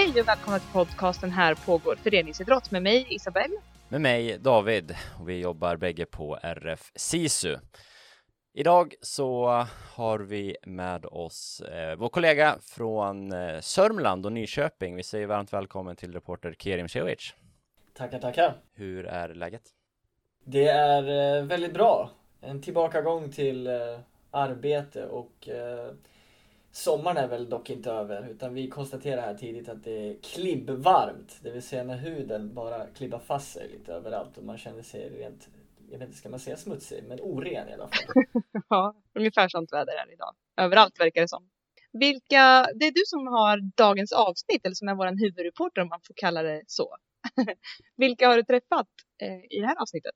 Hej och välkomna till podcasten Här pågår föreningsidrott med mig Isabelle. Med mig David och vi jobbar bägge på RF SISU. Idag så har vi med oss eh, vår kollega från eh, Sörmland och Nyköping. Vi säger varmt välkommen till reporter Kerim Cehovic. Tackar, tackar. Hur är läget? Det är eh, väldigt bra. En tillbakagång till eh, arbete och eh, sommaren är väl dock inte över utan vi konstaterar här tidigt att det är klibbvarmt. Det vill säga när huden bara klibbar fast sig lite överallt och man känner sig rent, jag vet inte, ska man säga smutsig, men oren i alla fall. Ja, ungefär sånt väder är det idag. Överallt verkar det som. Vilka, det är du som har dagens avsnitt, eller som är vår huvudreporter om man får kalla det så. Vilka har du träffat eh, i det här avsnittet?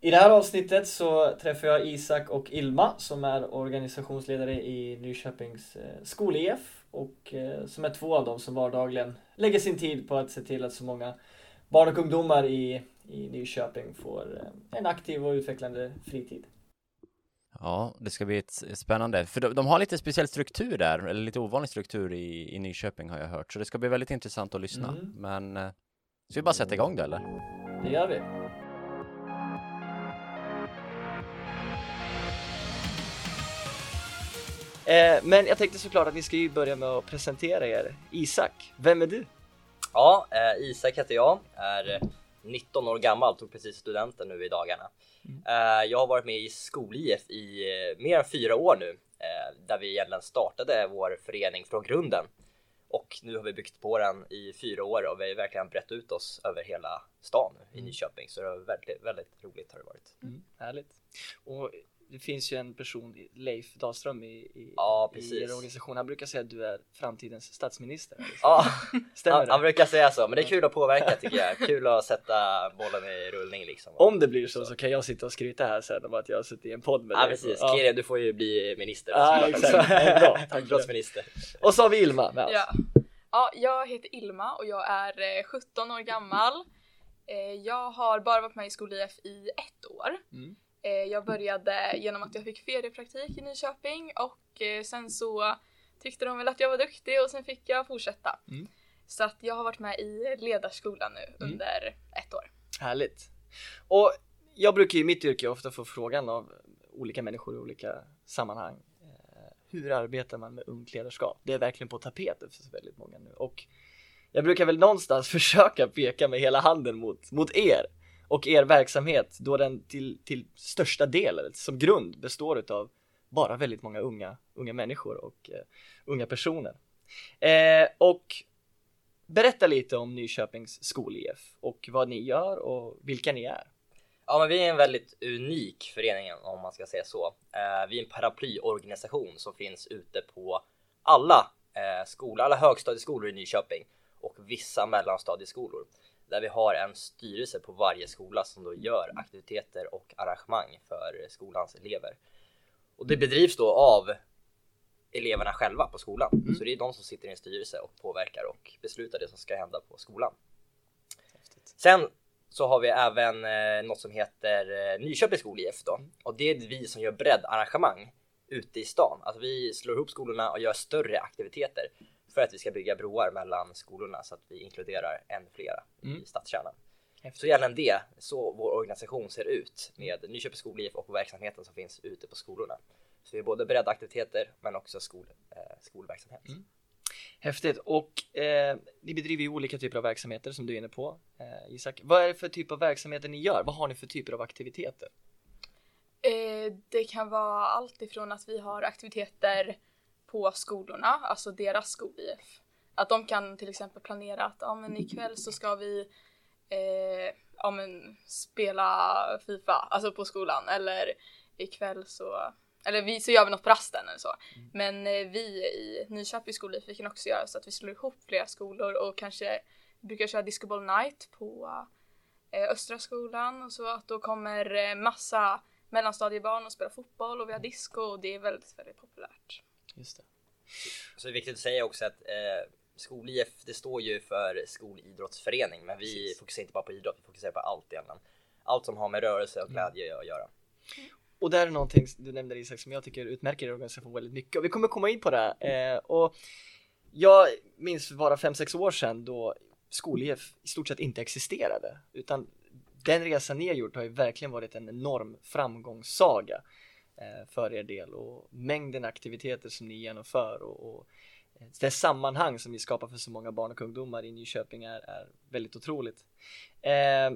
I det här avsnittet så träffar jag Isak och Ilma som är organisationsledare i Nyköpings eh, skol-IF och eh, som är två av dem som vardagligen lägger sin tid på att se till att så många barn och ungdomar i, i Nyköping får eh, en aktiv och utvecklande fritid. Ja, det ska bli ett spännande, för de, de har lite speciell struktur där, eller lite ovanlig struktur i, i Nyköping har jag hört, så det ska bli väldigt intressant att lyssna. Mm. Men ska vi bara sätta igång det eller? Det gör vi. Eh, men jag tänkte såklart att ni ska ju börja med att presentera er. Isak, vem är du? Ja, eh, Isak heter jag, är eh, 19 år gammal, tog precis studenten nu i dagarna. Eh, jag har varit med i skol-IF i eh, mer än fyra år nu, eh, där vi egentligen startade vår förening från grunden. Och nu har vi byggt på den i fyra år och vi har verkligen brett ut oss över hela stan i Nyköping. Så det har varit väldigt, väldigt roligt har det varit. Mm, härligt. Och det finns ju en person, Leif Dahlström i, i, Ja, i precis. er organisation. Han brukar säga att du är framtidens statsminister. Ja, Stämmer han, det? han brukar säga så, men det är kul att påverka tycker jag. Kul att sätta bollen i rullning liksom. Om det blir så så kan jag sitta och skryta här sen om att jag har suttit i en podd med Ja dig. precis, Ja. Kirian du får ju bli minister. Ja, exakt. Ja, bra. Idrottsminister. Och så har vi Ilma med oss. Ja. ja, jag heter Ilma och jag är eh, 17 år gammal. Eh, Jag har bara varit med i skol-IF i ett år. Mm. Eh, Jag började genom att jag fick feriepraktik i Nyköping och eh, sen så tyckte de väl att jag var duktig och sen fick jag fortsätta. Mm. Så att jag har varit med i ledarskolan nu under ett år. Härligt. Och jag brukar ju i mitt yrke ofta få frågan av olika människor i olika sammanhang. eh, Hur arbetar man med ungt ledarskap? Det är verkligen på tapeten för så väldigt många nu och jag brukar väl någonstans försöka peka med hela handen mot, mot er och er verksamhet då den till, till största del, eller som grund, består utav bara väldigt många unga, unga människor och eh, unga personer. Eh, och berätta lite om Nyköpings skol-IF och vad ni gör och vilka ni är. Ja, men vi är en väldigt unik förening om man ska säga så. Eh, vi är en paraplyorganisation som finns ute på alla eh, skolor, alla högstadieskolor i Nyköping och vissa mellanstadieskolor där vi har en styrelse på varje skola som då gör aktiviteter och arrangemang för skolans elever. Och det bedrivs då av eleverna själva på skolan. Så det är de som sitter i en styrelse och påverkar och beslutar det som ska hända på skolan. Sen så har vi även eh, något som heter eh, Nyköpings skol-IF då. Och det är vi som gör breddarrangemang ute i stan. Alltså vi slår ihop skolorna och gör större aktiviteter för att vi ska bygga broar mellan skolorna så att vi inkluderar än flera Mm. i stadskärnan. Så gällande det, så vår organisation ser ut med Nyköpings skol-IF och verksamheten som finns ute på skolorna. Så vi är både breddaktiviteter men också skol, eh, skolverksamhet. Häftigt och eh, ni bedriver ju olika typer av verksamheter som du är inne på eh, Isak. Vad är det för typ av verksamheter ni gör? Vad har ni för typer av aktiviteter? Eh, Det kan vara allt ifrån att vi har aktiviteter på skolorna, alltså deras skol-IF. Att de kan till exempel planera att ja, men ikväll så ska vi eh, ja, men spela Fifa, alltså på skolan. Eller ikväll så, eller vi, så gör vi något på rasten eller så. Men eh, vi i Nyköpings skol-IF vi kan också göra så att vi slår ihop flera skolor och kanske brukar köra discoball night på eh, Östra skolan och så att då kommer eh, massa mellanstadiebarn och spelar fotboll och vi har disco och det är väldigt, väldigt populärt. Just det. Så det är viktigt att säga också att eh, skol-IF det står ju för skolidrottsförening men vi Precis. fokuserar inte bara på idrott, vi fokuserar på allt egentligen. Allt som har med rörelse och glädje att göra. Och där är någonting du nämnde Isak som jag tycker utmärker er organisation väldigt mycket och vi kommer komma in på det. Eh, och jag minns bara 5-6 år sedan då skol-IF i stort sett inte existerade utan den resan ni har gjort har ju verkligen varit en enorm framgångssaga Eh, för er del och mängden aktiviteter som ni genomför och, och eh, det sammanhang som ni skapar för så många barn och ungdomar i Nyköping är, är väldigt otroligt. Eh,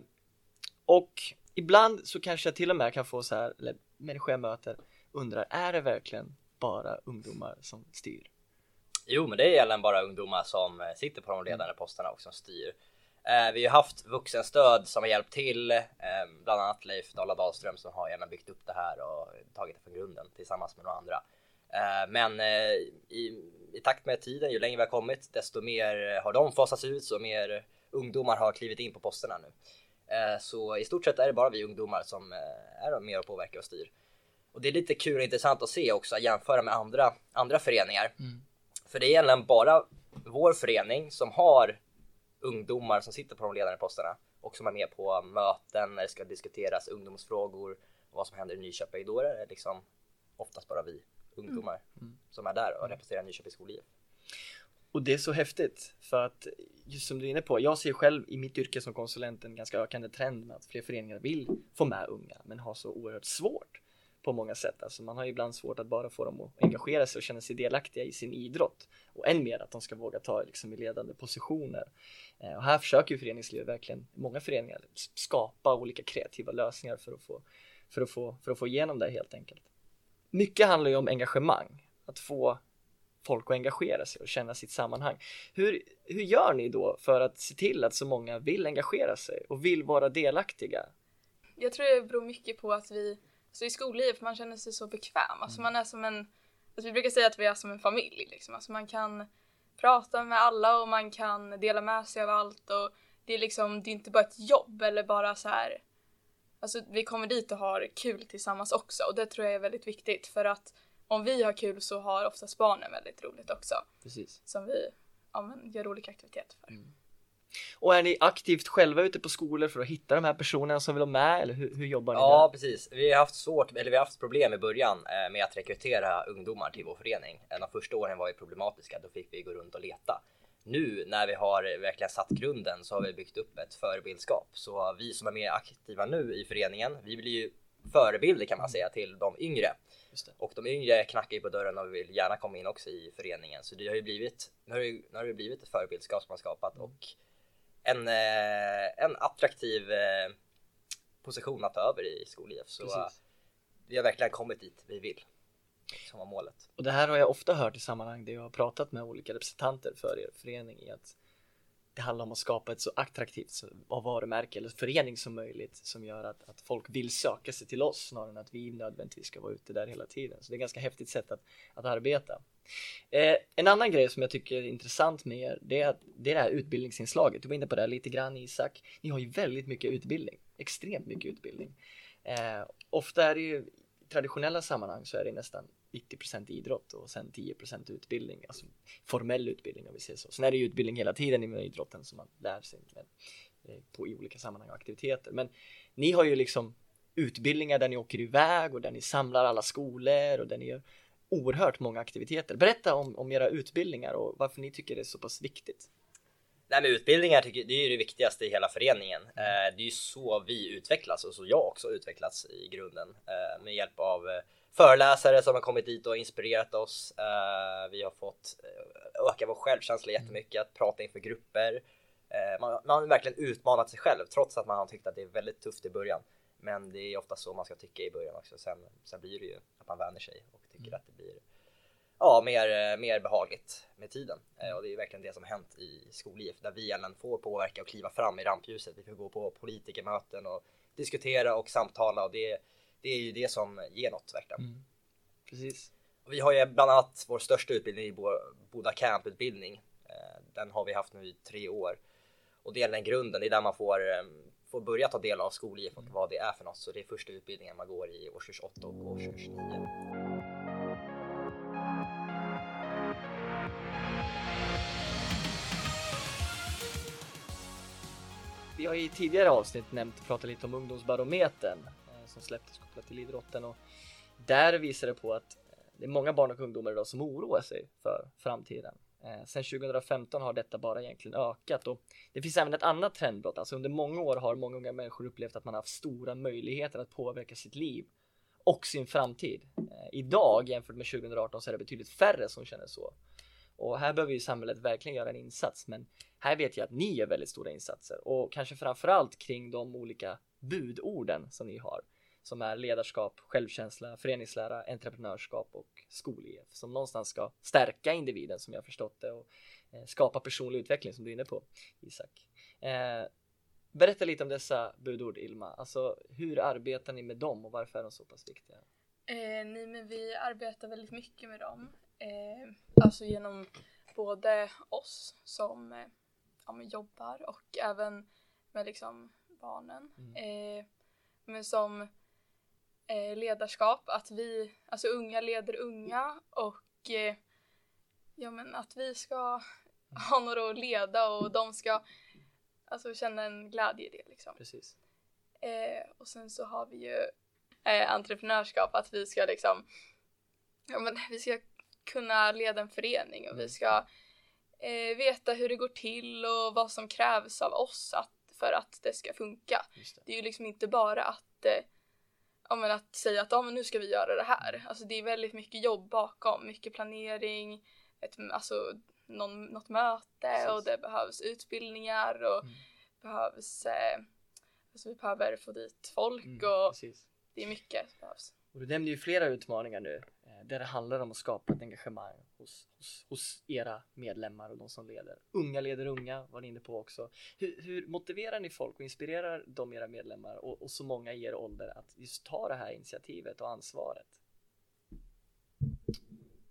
och ibland så kanske jag till och med kan få så här, eller människor jag möter undrar, är det verkligen bara ungdomar som styr? Jo, men det är egentligen bara ungdomar som eh, sitter på de ledande posterna och som styr. Eh, vi har haft vuxenstöd som har hjälpt till, eh, bland annat Leif Dala Dahlström som har gärna byggt upp det här och tagit det från grunden tillsammans med några andra. Eh, men i, i, takt med tiden, ju längre vi har kommit, desto mer har de fasats ut och mer ungdomar har klivit in på posterna nu. Så i stort sett är det bara vi ungdomar som är med och påverkar och styr. Och det är lite kul och intressant att se också, att jämföra med andra, andra föreningar. Mm. För det är egentligen bara vår förening som har ungdomar som sitter på de ledande posterna och som är med på möten när det ska diskuteras ungdomsfrågor och vad som händer i Nyköping. Då är det liksom oftast bara vi ungdomar mm. mm. som är där och representerar Nyköpings skol Och det är så häftigt för att just som du är inne på, jag ser själv i mitt yrke som konsulent en ganska ökande trend med att fler föreningar vill få med unga men har så oerhört svårt på många sätt. Alltså man har ibland svårt att bara få dem att engagera sig och känna sig delaktiga i sin idrott och än mer att de ska våga ta liksom, i ledande positioner. Eh, och här försöker ju föreningslivet verkligen, många föreningar, skapa olika kreativa lösningar för att få, för att få, för att få igenom det helt enkelt. Mycket handlar ju om engagemang, att få folk att engagera sig och känna sitt sammanhang. Hur, hur gör ni då för att se till att så många vill engagera sig och vill vara delaktiga? Jag tror det beror mycket på att vi så i skollivet, man känner sig så bekväm. Alltså man är som en, alltså vi brukar säga att vi är som en familj liksom. Alltså man kan prata med alla och man kan dela med sig av allt och det är liksom, det är inte bara ett jobb eller bara så här. Alltså vi kommer dit och har kul tillsammans också och det tror jag är väldigt viktigt för att om vi har kul så har oftast barnen väldigt roligt också. Precis. Som vi ja, men, gör olika aktiviteter för. Mm. Och är ni aktivt själva ute på skolor för att hitta de här personerna som vill vara med eller hur, hur jobbar ni? Ja, där? precis. Vi har haft svårt, eller vi har haft problem i början eh, med att rekrytera ungdomar till vår förening. De första åren var ju problematiska, då fick vi gå runt och leta. Nu när vi har verkligen satt grunden så har vi byggt upp ett förebildskap. Så vi som är mer aktiva nu i föreningen, vi blir ju förebilder kan man säga till de yngre. Och de yngre knackar ju på dörren och vill gärna komma in också i föreningen. Så det har ju blivit, nu har det, nu har det blivit ett förebildskap som har skapat och en, eh, en attraktiv eh, position att ta över i skol-IF. Så Precis. vi har verkligen kommit dit vi vill. Som var målet. Och det här har jag ofta hört i sammanhang där jag har pratat med olika representanter för er förening i att det handlar om att skapa ett så attraktivt varumärke eller förening som möjligt som gör att, att folk vill söka sig till oss snarare än att vi nödvändigtvis ska vara ute där hela tiden. Så det är ett ganska häftigt sätt att, att arbeta. Eh, en annan grej som jag tycker är intressant med er, det är, att, det är det här utbildningsinslaget. Du var inne på det här lite grann Isak. Ni har ju väldigt mycket utbildning, extremt mycket utbildning. Eh, ofta är det ju i traditionella sammanhang så är det nästan 90% idrott och sen 10% utbildning, alltså formell utbildning om vi säger så. Sen är det ju utbildning hela tiden inom idrotten som man lär sig med, eh, på i olika sammanhang och aktiviteter. Men ni har ju liksom utbildningar där ni åker iväg och där ni samlar alla skolor och där ni gör oerhört många aktiviteter. Berätta om, om era utbildningar och varför ni tycker det är så pass viktigt. Nej men utbildningar tycker, det är ju det viktigaste i hela föreningen. Mm. Eh, det är ju så vi utvecklas och så jag också utvecklats i grunden eh, med hjälp av eh, föreläsare som har kommit dit och inspirerat oss. Vi har fått öka vår självkänsla mm. jättemycket, att prata inför grupper. Man, man har verkligen utmanat sig själv trots att man har tyckt att det är väldigt tufft i början. Men det är ofta så man ska tycka i början också. Sen, sen blir det ju att man vänjer sig och tycker mm. att det blir ja, mer, mer behagligt med tiden. Mm. och det är verkligen det som hänt i skol där vi även får påverka och kliva fram i rampljuset. Vi får gå på politikermöten och diskutera och samtala och det det är ju det som ger något verkligen. Mm. Precis. Och vi har ju bland annat vår största utbildning i Boda Camp-utbildning. Eh, den har vi haft nu i tre år. Och det är den grunden, det är där man får, eh, får börja ta del av skol-IF och vad det är för något. Så det är första utbildningen man går i årskurs 8 och årskurs 9. Vi har i tidigare avsnitt nämnt, pratat lite om ungdomsbarometern som släpptes kopplat till idrotten och där visar det på att det är många barn och ungdomar idag som oroar sig för framtiden. Eh, sen 2015 har detta bara egentligen ökat och det finns även ett annat trendbrott. Alltså under många år har många unga människor upplevt att man har haft stora möjligheter att påverka sitt liv och sin framtid. Eh, idag jämfört med 2018 så är det betydligt färre som känner så. Och här behöver ju samhället verkligen göra en insats. Men här vet jag att ni gör väldigt stora insatser och kanske framförallt kring de olika budorden som ni har som är ledarskap, självkänsla, föreningslära, entreprenörskap och skol som någonstans ska stärka individen som jag förstått det och eh, skapa personlig utveckling som du är inne på Isak. Eh, berätta lite om dessa budord Ilma, alltså hur arbetar ni med dem och varför är de så pass viktiga? Eh, nej men vi arbetar väldigt mycket med dem. Eh, alltså genom både oss som eh, ja, jobbar och även med liksom barnen. Mm. Eh, men som eh, ledarskap, att vi, alltså unga leder unga och eh, ja men att vi ska ha några att leda och de ska alltså känna en glädje i det liksom. Precis. Eh, och sen så har vi ju eh, entreprenörskap, att vi ska liksom, ja men vi ska kunna leda en förening och vi mm. ska eh, veta hur det går till och vad som krävs av oss att, för att det ska funka. Det. det. är ju liksom inte bara att eh, ja, men att säga att ja, men nu ska vi göra det här. Alltså det är väldigt mycket jobb bakom, mycket planering, ett, alltså någon, något möte Precis. och det behövs utbildningar och mm. behövs, eh, alltså vi behöver få dit folk mm, och precis. det är mycket som behövs. Och du nämnde ju flera utmaningar nu där det handlar om att skapa ett engagemang hos, hos, hos, era medlemmar och de som leder. Unga leder unga var ni inne på också. Hur, hur motiverar ni folk och inspirerar de era medlemmar och, och, så många i er ålder att just ta det här initiativet och ansvaret?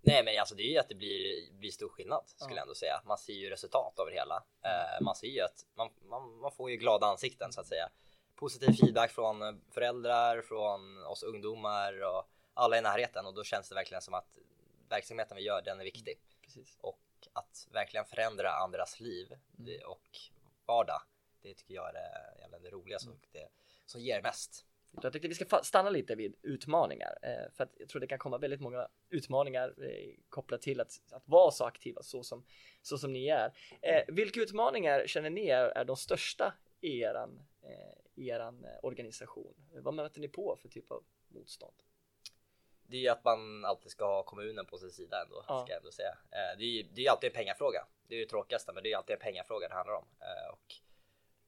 Nej men alltså det är ju att det blir, blir stor skillnad skulle ja. jag ändå säga. Man ser ju resultat av det hela. Uh, man ser ju att man, man, man får ju glada ansikten så att säga positiv feedback från eh, föräldrar, från oss ungdomar och alla i närheten och då känns det verkligen som att verksamheten vi gör, den är viktig. Precis. Och att verkligen förändra andras liv mm. och vardag, det tycker jag är det, det roligaste mm. och det som ger mest. Jag tyckte vi ska stanna lite vid utmaningar eh, för att jag tror det kan komma väldigt många utmaningar eh, kopplat till att, att vara så aktiva så som, så som ni är. vilka utmaningar känner ni är, är de största i eran, i eran organisation? Vad möter ni på för typ av motstånd? Det är ju att man alltid ska ha kommunen på sin sida ändå, ja. ska jag ändå säga. Eh, det är ju det är alltid en pengafråga. Det är ju tråkigaste, men det är alltid en pengafråga det handlar om. Eh, och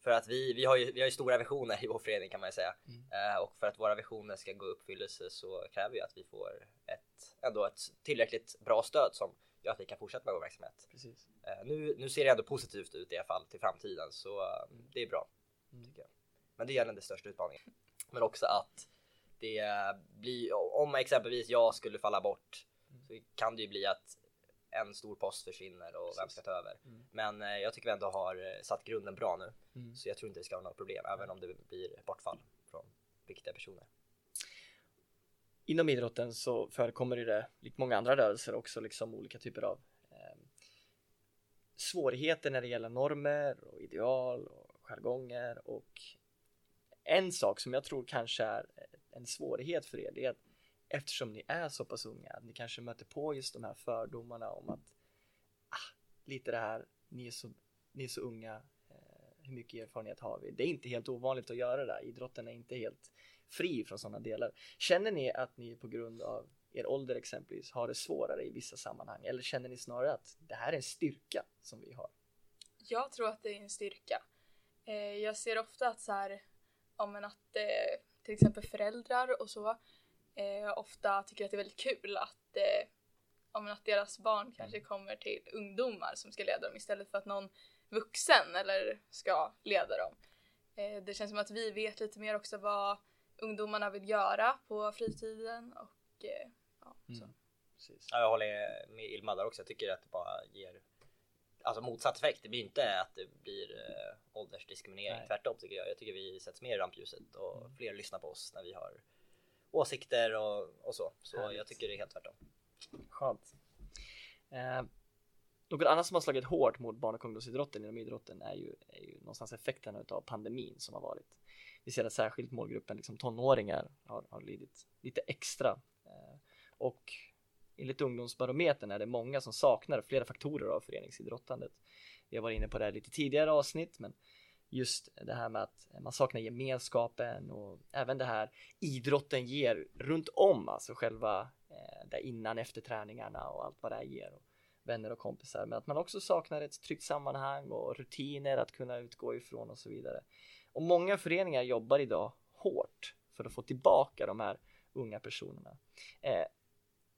för att vi, vi har ju, vi har ju stora visioner i vår förening kan man ju säga. Mm. Eh, och för att våra visioner ska gå i uppfyllelse så kräver vi att vi får ett, ändå ett tillräckligt bra stöd som gör att vi kan fortsätta med vår verksamhet. Precis. Nu, nu ser det ändå positivt ut i alla fall till framtiden, så mm. det är bra. Mm. Men det är den största utmaningen. Men också att det blir, om exempelvis jag skulle falla bort så kan det ju bli att en stor post försvinner och Precis. vem ska ta över. Mm. Men eh, jag tycker vi ändå har eh, satt grunden bra nu. Mm. Så jag tror inte det ska vara några problem, även om det blir bortfall från viktiga personer. Inom idrotten så förekommer det, likt många andra rörelser, också liksom olika typer av eh, svårigheter när det gäller normer och ideal och jargonger och en sak som jag tror kanske är en svårighet för er det är att eftersom ni är så pass unga, att ni kanske möter på just de här fördomarna om att ah, lite det här, ni är så, ni är så unga, eh, hur mycket erfarenhet har vi? Det är inte helt ovanligt att göra det, idrotten är inte helt fri från sådana delar. Känner ni att ni på grund av er ålder exempelvis har det svårare i vissa sammanhang eller känner ni snarare att det här är en styrka som vi har? Jag tror att det är en styrka. Eh, jag ser ofta att så här, ja men att eh, till exempel föräldrar och så eh, ofta tycker att det är väldigt kul att, eh, ja, att deras barn kanske mm. kommer till ungdomar som ska leda dem istället för att någon vuxen eller ska leda dem. Eh, det känns som att vi vet lite mer också vad ungdomarna vill göra på fritiden och eh, ja, så. Mm. Ja, jag håller med Ilma där också. Jag tycker att det bara ger alltså motsatt effekt. Det blir inte att det blir äh, åldersdiskriminering. Nej. Tvärtom tycker jag. Jag tycker vi sätts mer i rampljuset och mm. fler lyssnar på oss när vi har åsikter och, och så. Så Härligt. jag tycker det är helt tvärtom. Skönt. Eh, något annat som har slagit hårt mot barn och ungdomsidrotten inom idrotten är ju, är ju någonstans effekterna av pandemin som har varit. Vi ser att särskilt målgruppen liksom tonåringar har, har lidit lite extra. Eh, och enligt ungdomsbarometern är det många som saknar flera faktorer av föreningsidrottandet. Vi har varit inne på det här lite tidigare avsnitt, men just det här med att man saknar gemenskapen och även det här idrotten ger runt om, alltså själva eh, där innan efter träningarna och allt vad det ger. Och vänner och kompisar, men att man också saknar ett tryggt sammanhang och rutiner att kunna utgå ifrån och så vidare. Och många föreningar jobbar idag hårt för att få tillbaka de här unga personerna. Eh,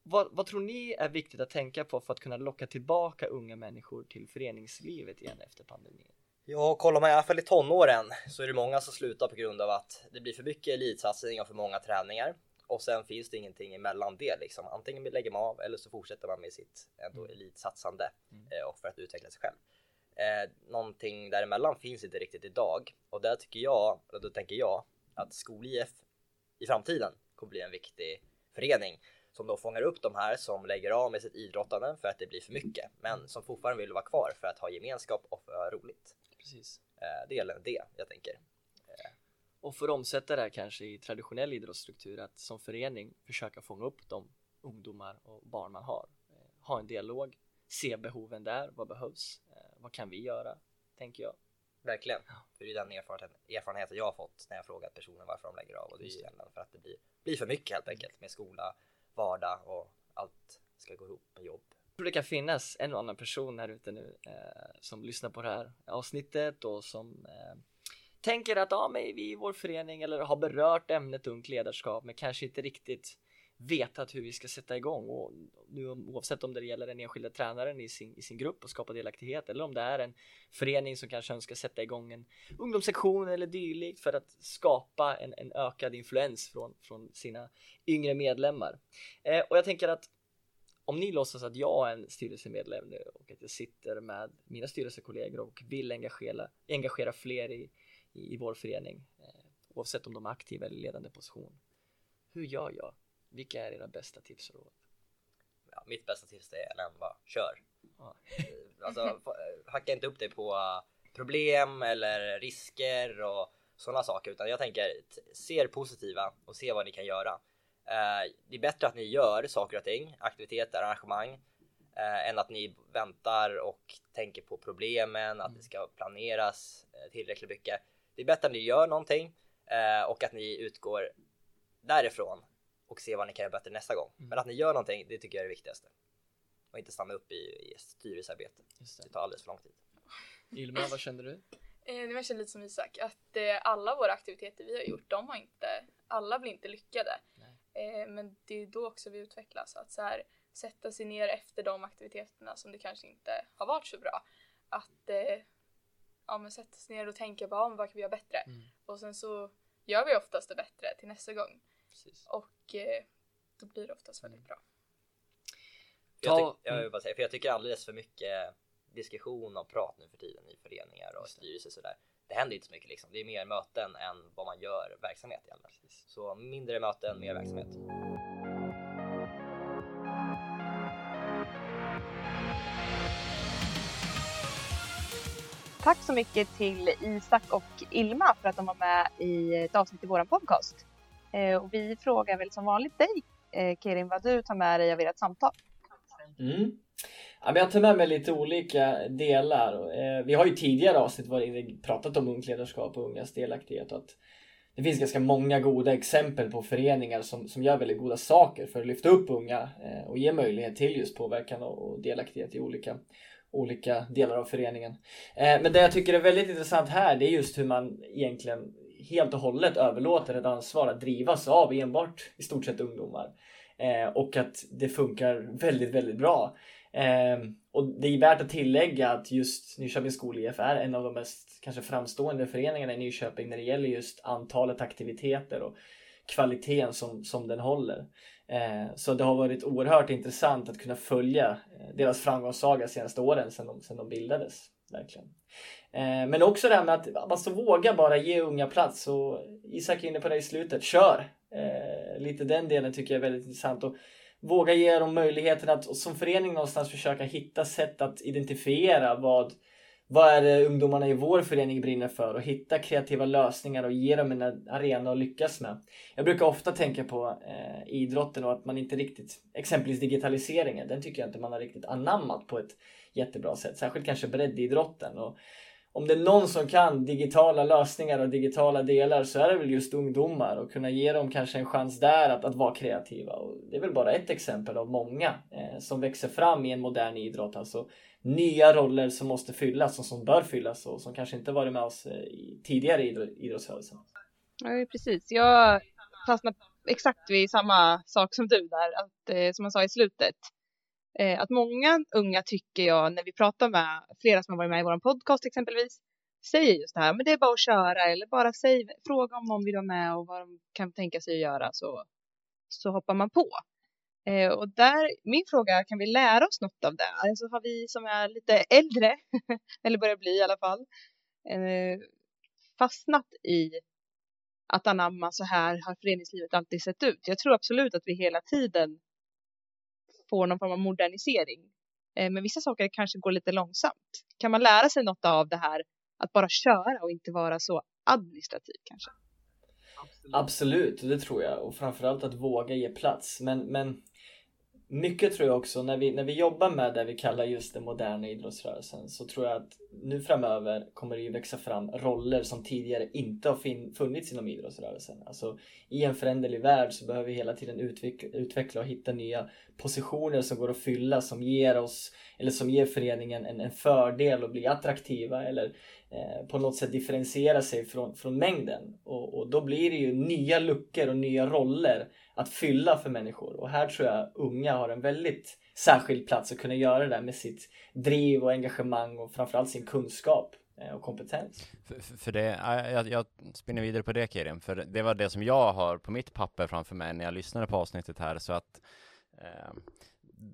vad, vad, tror ni är viktigt att tänka på för att kunna locka tillbaka unga människor till föreningslivet igen efter pandemin? Ja, kollar man i alla fall i tonåren så är det många som slutar på grund av att det blir för mycket elitsatsning och för många träningar. Och sen finns det ingenting emellan det liksom. Antingen lägger man av eller så fortsätter man med sitt ändå mm. elitsatsande mm. eh, och för att utveckla sig själv. Eh, någonting däremellan finns inte riktigt idag och där tycker jag, och då tänker jag att skol-IF i framtiden kommer bli en viktig förening som då fångar upp de här som lägger av med sitt idrottande för att det blir för mycket, men som fortfarande vill vara kvar för att ha gemenskap och för att ha roligt. Precis. Eh, det gäller det jag tänker. Eh. Och för att omsätta det här kanske i traditionell idrottsstruktur att som förening försöka fånga upp de ungdomar och barn man har. Eh, ha en dialog, se behoven där, vad behövs, vad kan vi göra, tänker jag. Verkligen, för det är den erfarenheten, erfarenheten jag har fått när jag frågat personer varför de lägger av och det är för att det blir, blir för mycket helt enkelt med skola, vardag och allt ska gå ihop med jobb. Jag tror det kan finnas en och annan person här ute nu eh, som lyssnar på det här avsnittet och som eh, tänker att ja, men vi i vår förening eller har berört ämnet ungt ledarskap men kanske inte riktigt vetat hur vi ska sätta igång och nu oavsett om det gäller den enskilda tränaren i sin, i sin grupp och skapa delaktighet eller om det är en förening som kanske önskar sätta igång en ungdomssektion eller dylikt för att skapa en, en ökad influens från, från sina yngre medlemmar. Eh, och jag tänker att om ni låtsas att jag är en styrelsemedlem nu och att jag sitter med mina styrelsekollegor och vill engagera, engagera fler i, i, i vår förening, eh, oavsett om de är aktiva eller ledande position. Hur gör jag? Vilka är era bästa tips och råd? Ja, mitt bästa tips är att bara kör. Ja. alltså, hacka inte upp dig på problem eller risker och sådana saker, utan jag tänker se det positiva och se vad ni kan göra. Eh, det är bättre att ni gör saker och ting, aktiviteter, arrangemang, eh, än att ni väntar och tänker på problemen, att det ska planeras eh, tillräckligt mycket. Det är bättre att ni gör någonting och att ni utgår därifrån och se vad ni kan göra bättre nästa gång. Mm. Men att ni gör någonting, det tycker jag är det viktigaste. Och inte stanna upp i, i styrelsearbete. Det. det tar alldeles för lång tid. Ylma, vad kände du? Eh, det känner lite som Isak, att eh, alla våra aktiviteter vi har gjort, de har inte, alla blir inte lyckade. Eh, men det är då också vi utvecklas, att så här, sätta sig ner efter de aktiviteterna som det kanske inte har varit så bra. Att eh, ja, men sätta sig ner och tänka på vad kan vi göra bättre? Mm. Och sen så gör vi oftast det bättre till nästa gång. Precis. Och eh, då blir det oftast väldigt bra. Jag, tyck, jag, vill bara säga, för jag tycker alldeles för mycket diskussion och prat nu för tiden i föreningar och styrelser sådär. Det händer inte så mycket liksom. Det är mer möten än vad man gör verksamhet i alla. Så mindre möten, mer verksamhet. Tack så mycket till Isak och Ilma för att de var med i ett avsnitt i vår podcast. Eh, och vi frågar väl som vanligt dig, eh, Kerim, vad du tar med dig av ert samtal. Mm. Ja, men jag tar med mig lite olika delar. Eh, vi har ju tidigare avsnitt varit pratat om ungt ledarskap och ungas delaktighet och att det finns ganska många goda exempel på föreningar som, som gör väldigt goda saker för att lyfta upp unga eh, och ge möjlighet till just påverkan och delaktighet i olika, olika delar av föreningen. Eh, men det jag tycker är väldigt intressant här det är just hur man egentligen helt och hållet överlåter ett ansvar att drivas av enbart i stort sett ungdomar. Eh, och att det funkar väldigt, väldigt bra. Eh, och det är värt att tillägga att just Nyköpings skol-IF är en av de mest kanske framstående föreningarna i Nyköping när det gäller just antalet aktiviteter och kvaliteten som, som den håller. Eh, så det har varit oerhört intressant att kunna följa eh, deras framgångssaga senaste åren sedan de, sedan de bildades. Verkligen. Eh, men också det här med att alltså, våga bara ge unga plats och Isak är inne på det i slutet, kör! Eh, lite den delen tycker jag är väldigt intressant och våga ge dem möjligheten att som förening någonstans försöka hitta sätt att identifiera vad, vad är det ungdomarna i vår förening brinner för och hitta kreativa lösningar och ge dem en arena att lyckas med. Jag brukar ofta tänka på eh, idrotten och att man inte riktigt, exempelvis digitaliseringen, den tycker jag inte man har riktigt anammat på ett jättebra sätt. Särskilt kanske breddidrotten. Och om det är någon som kan digitala lösningar och digitala delar så är det väl just ungdomar och kunna ge dem kanske en chans där att, att vara kreativa. Och det är väl bara ett exempel av många eh, som växer fram i en modern idrott. Alltså nya roller som måste fyllas och som bör fyllas och som kanske inte varit med oss eh, i tidigare idrottsrörelsen. Ja, precis. Jag fastnar exakt vid samma sak som du där, att, eh, som jag sa i slutet. Eh, att många unga tycker jag, när vi pratar med flera som har varit med i vår podcast exempelvis, säger just det här, men det är bara att köra eller bara säg, fråga om någon vill vara med och vad de kan tänka sig att göra så, så hoppar man på. Eh, och där, min fråga, kan vi lära oss något av det? Alltså har vi som är lite äldre, eller börjar bli i alla fall, eh, fastnat i att anamma så här har föreningslivet alltid sett ut. Jag tror absolut att vi hela tiden få någon form av modernisering. Eh, men vissa saker kanske går lite långsamt. Kan man lära sig något av det här att bara köra och inte vara så administrativ kanske? Absolut, det tror jag. Och framförallt att våga ge plats. Men, men mycket tror jag också när vi, när vi jobbar med det vi kallar just den moderna idrottsrörelsen så tror jag att nu framöver kommer det ju växa fram roller som tidigare inte har funnits inom idrottsrörelsen. Alltså i en föränderlig värld så behöver vi hela tiden utveckla, utveckla och hitta nya positioner som går att fylla som ger oss eller som ger föreningen en, en fördel och bli attraktiva eller Eh, på något sätt differentiera sig från, från mängden. Och, och då blir det ju nya luckor och nya roller att fylla för människor. Och här tror jag unga har en väldigt särskild plats att kunna göra det där med sitt driv och engagemang och framförallt sin kunskap eh, och kompetens. För, för det, jag, jag spinner vidare på det Kirin, för det var det som jag har på mitt papper framför mig när jag lyssnade på avsnittet här, så att eh,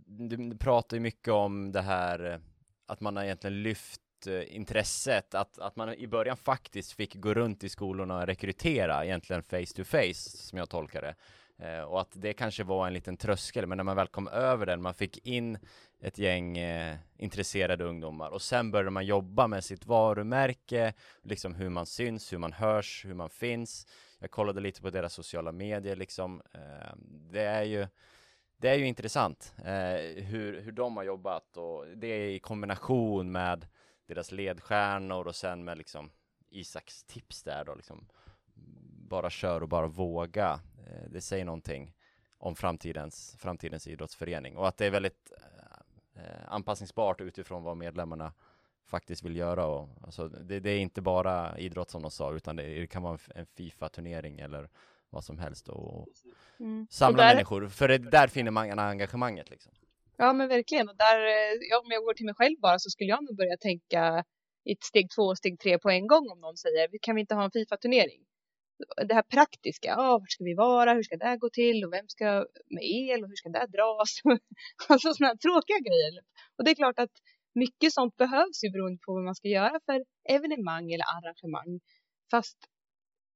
du pratar ju mycket om det här eh, att man har egentligen lyft intresset, att, att man i början faktiskt fick gå runt i skolorna och rekrytera egentligen face to face, som jag tolkar det. Eh, och att det kanske var en liten tröskel, men när man väl kom över den, man fick in ett gäng eh, intresserade ungdomar och sen började man jobba med sitt varumärke, liksom hur man syns, hur man hörs, hur man finns. Jag kollade lite på deras sociala medier liksom. Eh, det är ju det är ju intressant eh, hur, hur de har jobbat och det är i kombination med deras ledstjärnor och sen med liksom Isaks tips där då liksom bara kör och bara våga. Eh, det säger någonting om framtidens, framtidens idrottsförening och att det är väldigt eh, anpassningsbart utifrån vad medlemmarna faktiskt vill göra. Och, alltså, det, det, är inte bara idrott som de sa, utan det, det kan vara en, en Fifa-turnering eller vad som helst och mm. samla och där... människor. För det, där finner man engagemanget liksom. Ja, men verkligen. Och där, eh, ja, om jag går till mig själv bara så skulle jag nog börja tänka i ett steg två och steg tre på en gång om någon säger kan vi inte ha en Fifa-turnering? det här praktiska, ja, var ska vi vara, hur ska det gå till och vem ska med el och hur ska det dras? alltså sådana här tråkiga grejer. Och det är klart att mycket sånt behövs ju beroende på vad man ska göra för evenemang eller arrangemang. Fast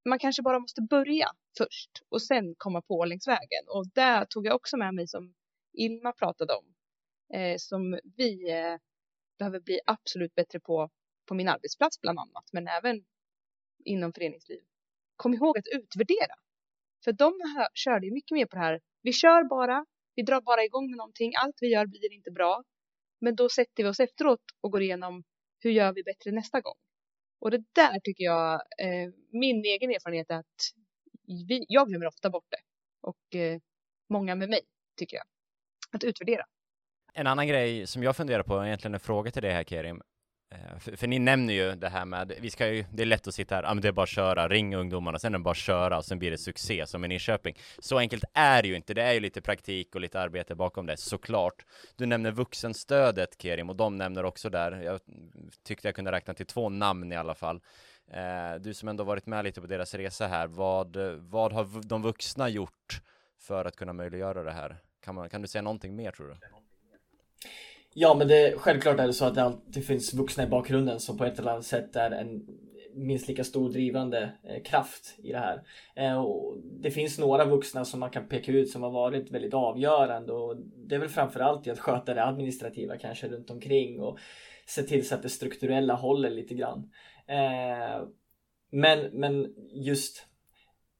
man kanske bara måste börja först och sen komma på längs vägen. Och det tog jag också med mig som Ilma pratade om. Eh, som vi eh, behöver bli absolut bättre på på min arbetsplats bland annat, men även inom föreningsliv kom ihåg att utvärdera. För de körde ju mycket mer på det här. Vi kör bara, vi drar bara igång med någonting, allt vi gör blir inte bra. Men då sätter vi oss efteråt och går igenom hur gör vi bättre nästa gång. Och det där tycker jag, eh, min egen erfarenhet är att vi, jag glömmer ofta bort det. Och eh, många med mig, tycker jag. Att utvärdera. En annan grej som jag funderar på, egentligen en fråga till dig här Kerim, eh, för, för, ni nämner ju det här med, vi ska ju, det är lätt att sitta här, ja men det är bara att köra, ring ungdomarna, sen är det bara att köra och sen blir det succé som i Nyköping. Så enkelt är det ju inte, det är ju lite praktik och lite arbete bakom det, såklart. Du nämner vuxenstödet Kerim och de nämner också där, jag tyckte jag kunde räkna till två namn i alla fall. Eh, du som ändå varit med lite på deras resa här, vad, vad har de vuxna gjort för att kunna möjliggöra det här? Kan, man, kan du säga någonting mer tror du? Ja men det, självklart är det så att det alltid finns vuxna i bakgrunden som på ett eller annat sätt är en minst lika stor drivande eh, kraft i det här. Eh, och det finns några vuxna som man kan peka ut som har varit väldigt avgörande och det är väl framförallt i att sköta det administrativa kanske runt omkring och se till så att det strukturella håller lite grann. Eh, men, men just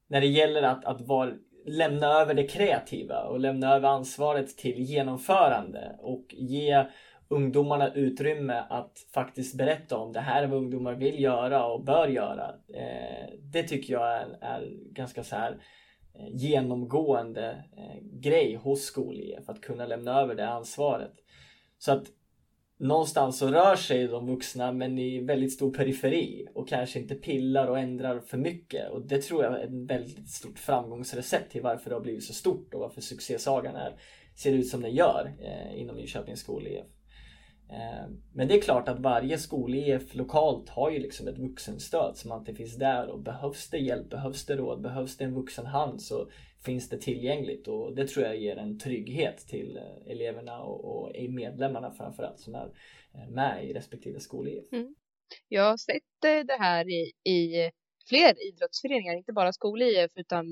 när det gäller att, att vara, lämna över det kreativa och lämna över ansvaret till genomförande och ge ungdomarna utrymme att faktiskt berätta om det här är vad ungdomar vill göra och bör göra. Eh, det tycker jag är, är ganska så här eh, genomgående eh, grej hos skol för att kunna lämna över det ansvaret. Så att någonstans så rör sig de vuxna men i väldigt stor periferi och kanske inte pillar och ändrar för mycket och det tror jag är ett väldigt stort framgångsrecept till varför det har blivit så stort och varför succésagan är, ser ut som den gör eh, inom Nyköpings skol-IF. Eh, men det är klart att varje skol-IF lokalt har ju liksom ett vuxenstöd som alltid finns där och behövs det hjälp, behövs det råd, behövs det en vuxen hand så finns det tillgängligt och det tror jag ger en trygghet till eh, eleverna och, och medlemmarna framförallt som är eh, med i respektive skol-IF. Mm. Jag har sett det här i, i fler idrottsföreningar, inte bara skol-IF utan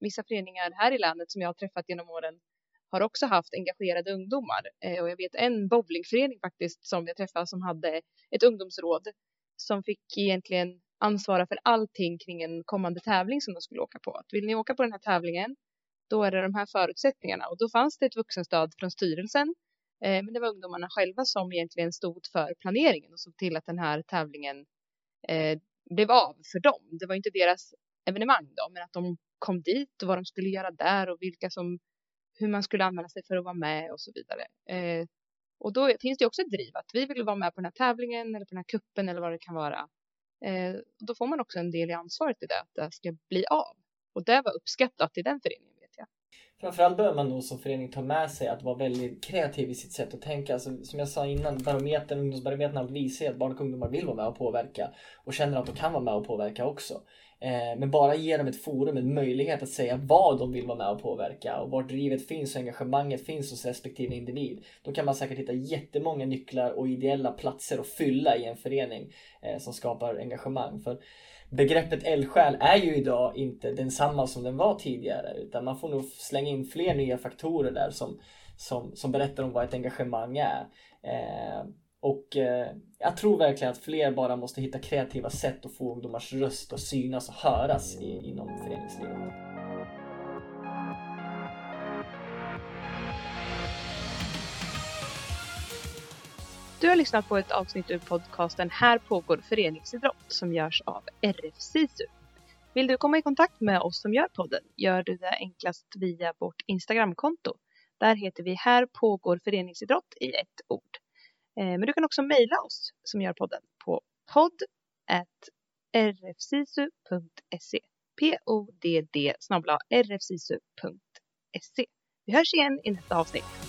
vissa föreningar här i landet som jag har träffat genom åren har också haft engagerade ungdomar. Eh, och jag vet en bowlingförening faktiskt som jag träffade som hade ett ungdomsråd som fick egentligen ansvara för allting kring en kommande tävling som de skulle åka på. Att vill ni åka på den här tävlingen, då är det de här förutsättningarna. Och då fanns det ett vuxenstöd från styrelsen. Eh, men det var ungdomarna själva som egentligen stod för planeringen och såg till att den här tävlingen eh, blev av för dem. Det var inte deras evenemang då, men att de kom dit och vad de skulle göra där och vilka som hur man skulle använda sig för att vara med och så vidare. Eh, och då finns det också ett driv att vi vill vara med på den här tävlingen eller på den här kuppen eller vad det kan vara. Eh, då får man också en del i ansvaret i det, att det ska bli av. Och det var uppskattat i den föreningen vet jag. Framförallt behöver man då som förening ta med sig att vara väldigt kreativ i sitt sätt att tänka. Alltså, som jag sa innan, barometern, ungdomsbarometern visar att barn och ungdomar vill vara med och påverka och känner att de kan vara med och påverka också. Eh, men bara ge dem ett forum, en möjlighet att säga vad de vill vara med och påverka och vart drivet finns och engagemanget finns hos respektive individ. Då kan man säkert hitta jättemånga nycklar och ideella platser att fylla i en förening eh, som skapar engagemang. För begreppet eldsjäl är ju idag inte densamma som den var tidigare utan man får nog slänga in fler nya faktorer där som, som, som berättar om vad ett engagemang är. Eh, och eh, jag tror verkligen att fler bara måste hitta kreativa sätt att få ungdomars röst att synas och höras i, inom föreningslivet. Du har lyssnat på ett avsnitt ur podcasten Här pågår föreningsidrott som görs av RF SISU. Vill du komma i kontakt med oss som gör podden gör du det enklast via vårt Instagramkonto. Där heter vi Här pågår föreningsidrott i ett ord. Eh, men du kan också mejla oss som gör podden på podd rfsisu.se podd rfsisu.se Vi hörs igen i nästa avsnitt.